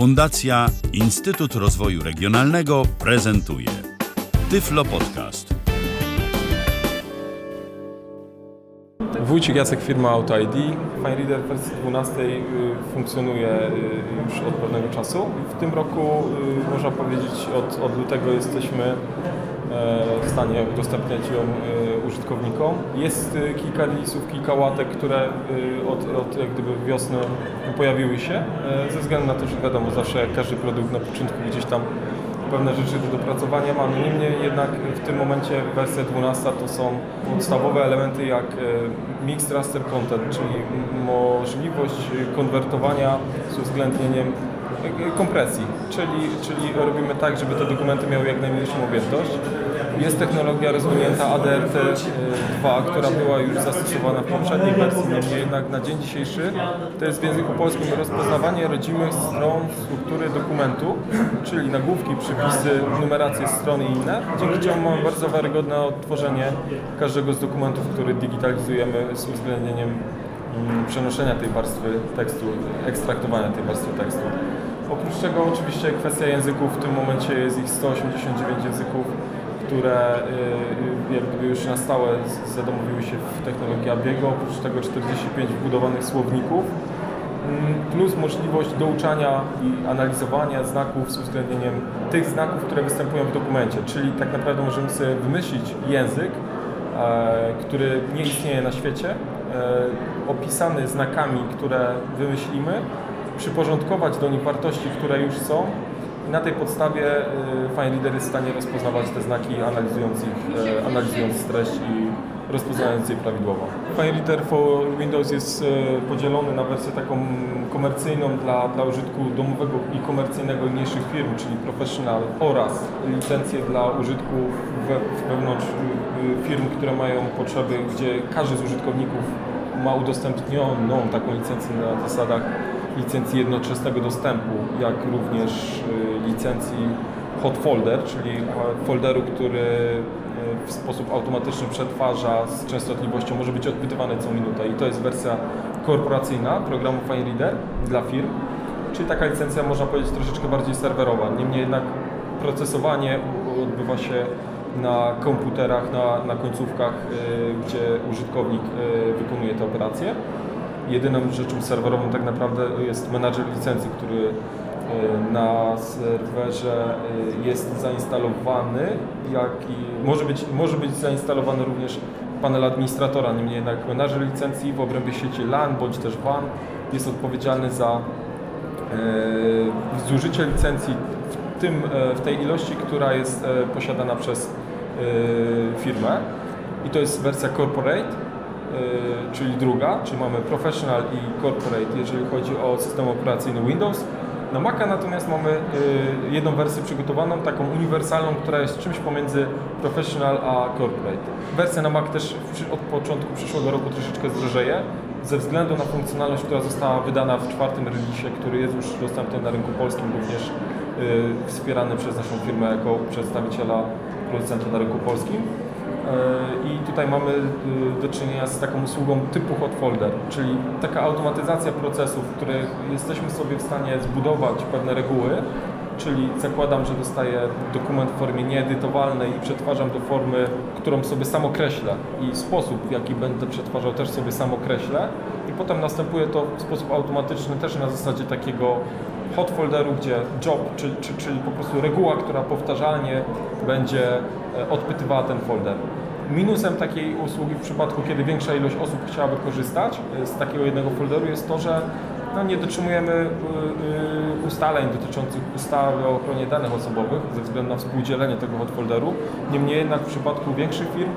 Fundacja Instytut Rozwoju Regionalnego prezentuje Tyflo Podcast. Wójcik Jacek, firma Auto ID. W wersji 12 y, funkcjonuje y, już od pewnego czasu. W tym roku, y, można powiedzieć, od, od lutego jesteśmy w stanie udostępniać ją użytkownikom. Jest kilka releasów, kilka łatek, które od, od jak gdyby wiosny pojawiły się, e, ze względu na to, że wiadomo, zawsze każdy produkt na początku gdzieś tam pewne rzeczy do dopracowania mamy. Niemniej jednak w tym momencie wersja 12 to są podstawowe elementy jak e, Mixed Raster Content, czyli możliwość konwertowania z uwzględnieniem e, kompresji, czyli, czyli robimy tak, żeby te dokumenty miały jak najmniejszą objętość. Jest technologia rozwinięta ADRT2, która była już zastosowana w poprzedniej wersji, niemniej jednak na dzień dzisiejszy to jest w języku polskim rozpoznawanie rodzimych stron struktury dokumentu, czyli nagłówki, przypisy, numeracje strony i inne, dzięki czemu mamy bardzo wiarygodne odtworzenie każdego z dokumentów, który digitalizujemy z uwzględnieniem mm, przenoszenia tej warstwy tekstu, ekstraktowania tej warstwy tekstu. Oprócz tego oczywiście kwestia języków, w tym momencie jest ich 189 języków, które y, jak gdyby już na stałe zadomowiły się w technologii Abiego, oprócz tego 45 wbudowanych słowników, mm, plus możliwość douczania i analizowania znaków z uwzględnieniem tych znaków, które występują w dokumencie, czyli tak naprawdę możemy sobie wymyślić język, e, który nie istnieje na świecie, e, opisany znakami, które wymyślimy, przyporządkować do nich wartości, które już są i na tej podstawie y, FineReader jest w stanie rozpoznawać te znaki, analizując ich, y, analizując treść i rozpoznając je prawidłowo. FineReader for Windows jest y, podzielony na wersję taką komercyjną dla, dla użytku domowego i komercyjnego mniejszych firm, czyli professional oraz licencje dla użytku we, wewnątrz firm, które mają potrzeby, gdzie każdy z użytkowników ma udostępnioną taką licencję na zasadach licencji jednoczesnego dostępu, jak również y, licencji hot folder, czyli folderu, który y, w sposób automatyczny przetwarza z częstotliwością, może być odpytywany co minutę. I to jest wersja korporacyjna programu FineReader dla firm, czyli taka licencja można powiedzieć troszeczkę bardziej serwerowa, niemniej jednak procesowanie odbywa się na komputerach, na, na końcówkach, y, gdzie użytkownik wykonuje te operacje jedyną rzeczą serwerową tak naprawdę jest menadżer licencji, który e, na serwerze e, jest zainstalowany, jak i może być, może być zainstalowany również panel administratora, niemniej jednak menadżer licencji w obrębie sieci LAN bądź też WAN jest odpowiedzialny za e, zużycie licencji w, tym, w tej ilości, która jest posiadana przez firmę. I to jest wersja corporate czyli druga, czyli mamy Professional i Corporate, jeżeli chodzi o system operacyjny Windows. Na Maca natomiast mamy y, jedną wersję przygotowaną, taką uniwersalną, która jest czymś pomiędzy Professional a Corporate. Wersja na Mac też od początku przyszłego roku troszeczkę zdrożeje, ze względu na funkcjonalność, która została wydana w czwartym release, który jest już dostępny na rynku polskim, również y, wspierany przez naszą firmę jako przedstawiciela producenta na rynku polskim. E, i tutaj mamy y, do czynienia z taką usługą typu hot folder, czyli taka automatyzacja procesów, w których jesteśmy sobie w stanie zbudować pewne reguły, czyli zakładam, że dostaję dokument w formie nieedytowalnej i przetwarzam do formy, którą sobie sam określę i sposób, w jaki będę przetwarzał też sobie sam określę i potem następuje to w sposób automatyczny też na zasadzie takiego hot folderu, gdzie job, czyli, czyli po prostu reguła, która powtarzalnie będzie e, odpytywała ten folder. Minusem takiej usługi w przypadku, kiedy większa ilość osób chciałaby korzystać e, z takiego jednego folderu jest to, że no, nie dotrzymujemy e, ustaleń dotyczących ustawy o ochronie danych osobowych ze względu na współdzielenie tego hot folderu. Niemniej jednak w przypadku większych firm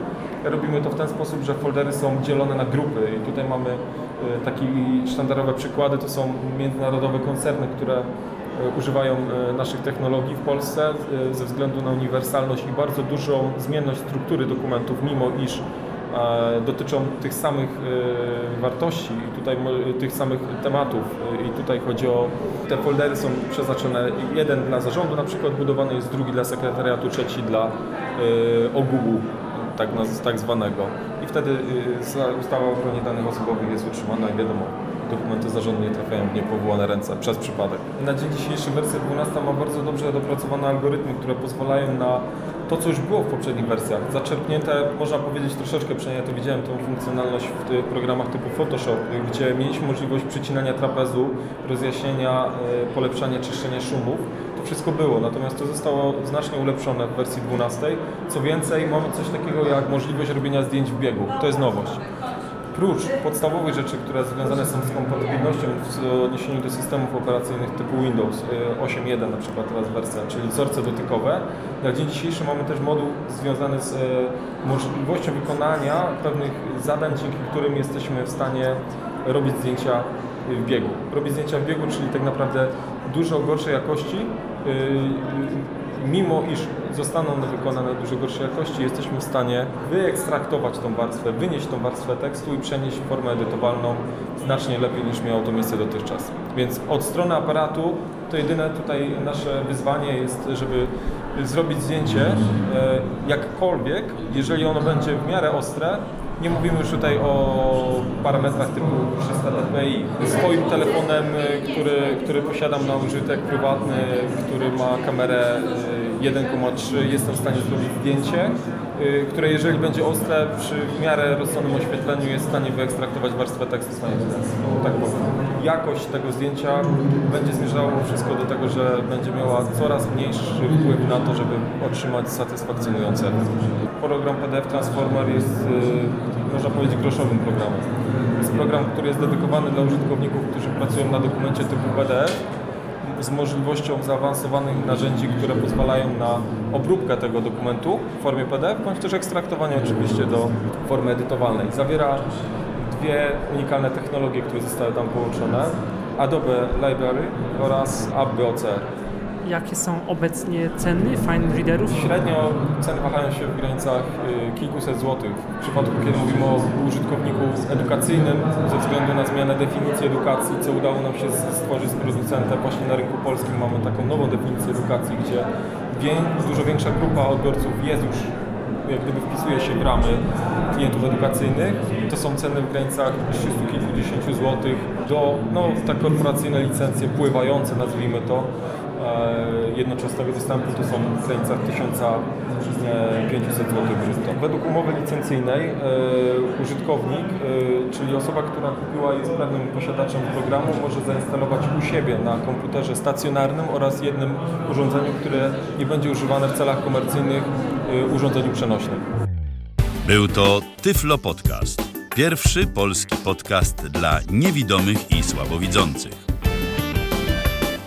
robimy to w ten sposób, że foldery są dzielone na grupy. I tutaj mamy E, takie sztandarowe przykłady. To są międzynarodowe koncerny, które e, używają e, naszych technologii w Polsce ze względu na uniwersalność i bardzo dużą zmienność struktury dokumentów, mimo iż dotyczą tych samych wartości i tutaj tych samych tematów. I tutaj chodzi o te foldery są przeznaczone jeden dla zarządu na przykład budowany jest drugi dla sekretariatu, trzeci dla ogółu tak, tak zwanego. I wtedy y, ustawa o ochronie danych osobowych jest utrzymana i wiadomo, dokumenty zarządu nie trafiają w niepowołane ręce przez przypadek. Na dzień dzisiejszy wersja 12 ma bardzo dobrze dopracowane algorytmy, które pozwalają na to, co już było w poprzednich wersjach. Zaczerpnięte, można powiedzieć troszeczkę, przynajmniej ja to widziałem, tą funkcjonalność w tych programach typu Photoshop, gdzie mieliśmy możliwość przycinania trapezu, rozjaśnienia, e, polepszania, czyszczenia szumów. Wszystko było, natomiast to zostało znacznie ulepszone w wersji 12. Co więcej, mamy coś takiego jak możliwość robienia zdjęć w biegu. To jest nowość prócz podstawowych rzeczy, które związane są z kompatybilnością w odniesieniu do systemów operacyjnych typu Windows 8.1 na przykład teraz wersja, czyli wzorce dotykowe, na dzień dzisiejszy mamy też moduł związany z e, możliwością wykonania pewnych zadań, dzięki którym jesteśmy w stanie robić zdjęcia w biegu. Robić zdjęcia w biegu, czyli tak naprawdę dużo gorszej jakości, e, mimo iż zostaną one wykonane dużo gorszej jakości, jesteśmy w stanie wyekstraktować tą warstwę, wynieść tą warstwę tekstu i przenieść w formę edytowalną znacznie lepiej niż miało to miejsce dotychczas. Więc od strony aparatu to jedyne tutaj nasze wyzwanie jest, żeby zrobić zdjęcie e, jakkolwiek, jeżeli ono będzie w miarę ostre, nie mówimy już tutaj o parametrach typu 300 dpi. Swoim telefonem, e, który, który posiadam na użytek prywatny, który ma kamerę 1,3 e, jestem w stanie zrobić zdjęcie, e, które jeżeli będzie ostre, przy w miarę rozsądnym oświetleniu jest w stanie wyekstraktować warstwę tekstu Tak powiem. Jakość tego zdjęcia będzie zmierzało wszystko do tego, że będzie miała coraz mniejszy wpływ na to, żeby otrzymać satysfakcjonujące Program PDF Transformer jest można powiedzieć, groszowym programem. Jest program, który jest dedykowany dla użytkowników, którzy pracują na dokumencie typu PDF z możliwością zaawansowanych narzędzi, które pozwalają na obróbkę tego dokumentu w formie PDF, bądź też ekstraktowanie oczywiście do formy edytowalnej. Zawiera dwie unikalne technologie, które zostały tam połączone. Adobe Library oraz AppBOCR jakie są obecnie ceny fine readerów? Średnio ceny wahają się w granicach y, kilkuset złotych. W przypadku, kiedy mówimy o użytkowniku edukacyjnym, ze względu na zmianę definicji edukacji, co udało nam się stworzyć z producentem właśnie na rynku polskim, mamy taką nową definicję edukacji, gdzie dużo większa grupa odbiorców jest już jak gdyby wpisuje się w ramy klientów edukacyjnych. To są ceny w granicach 300 kilkudziesięciu złotych do, no, tak korporacyjne licencje pływające, nazwijmy to, jednoczesnego dostępu to są w granicach 1500 zł brutto. Według umowy licencyjnej e, użytkownik, e, czyli osoba, która kupiła jest pewnym posiadaczem programu, może zainstalować u siebie na komputerze stacjonarnym oraz jednym urządzeniu, które nie będzie używane w celach komercyjnych, urządzeniu przenośnym. Był to Tyflo Podcast. Pierwszy polski podcast dla niewidomych i słabowidzących.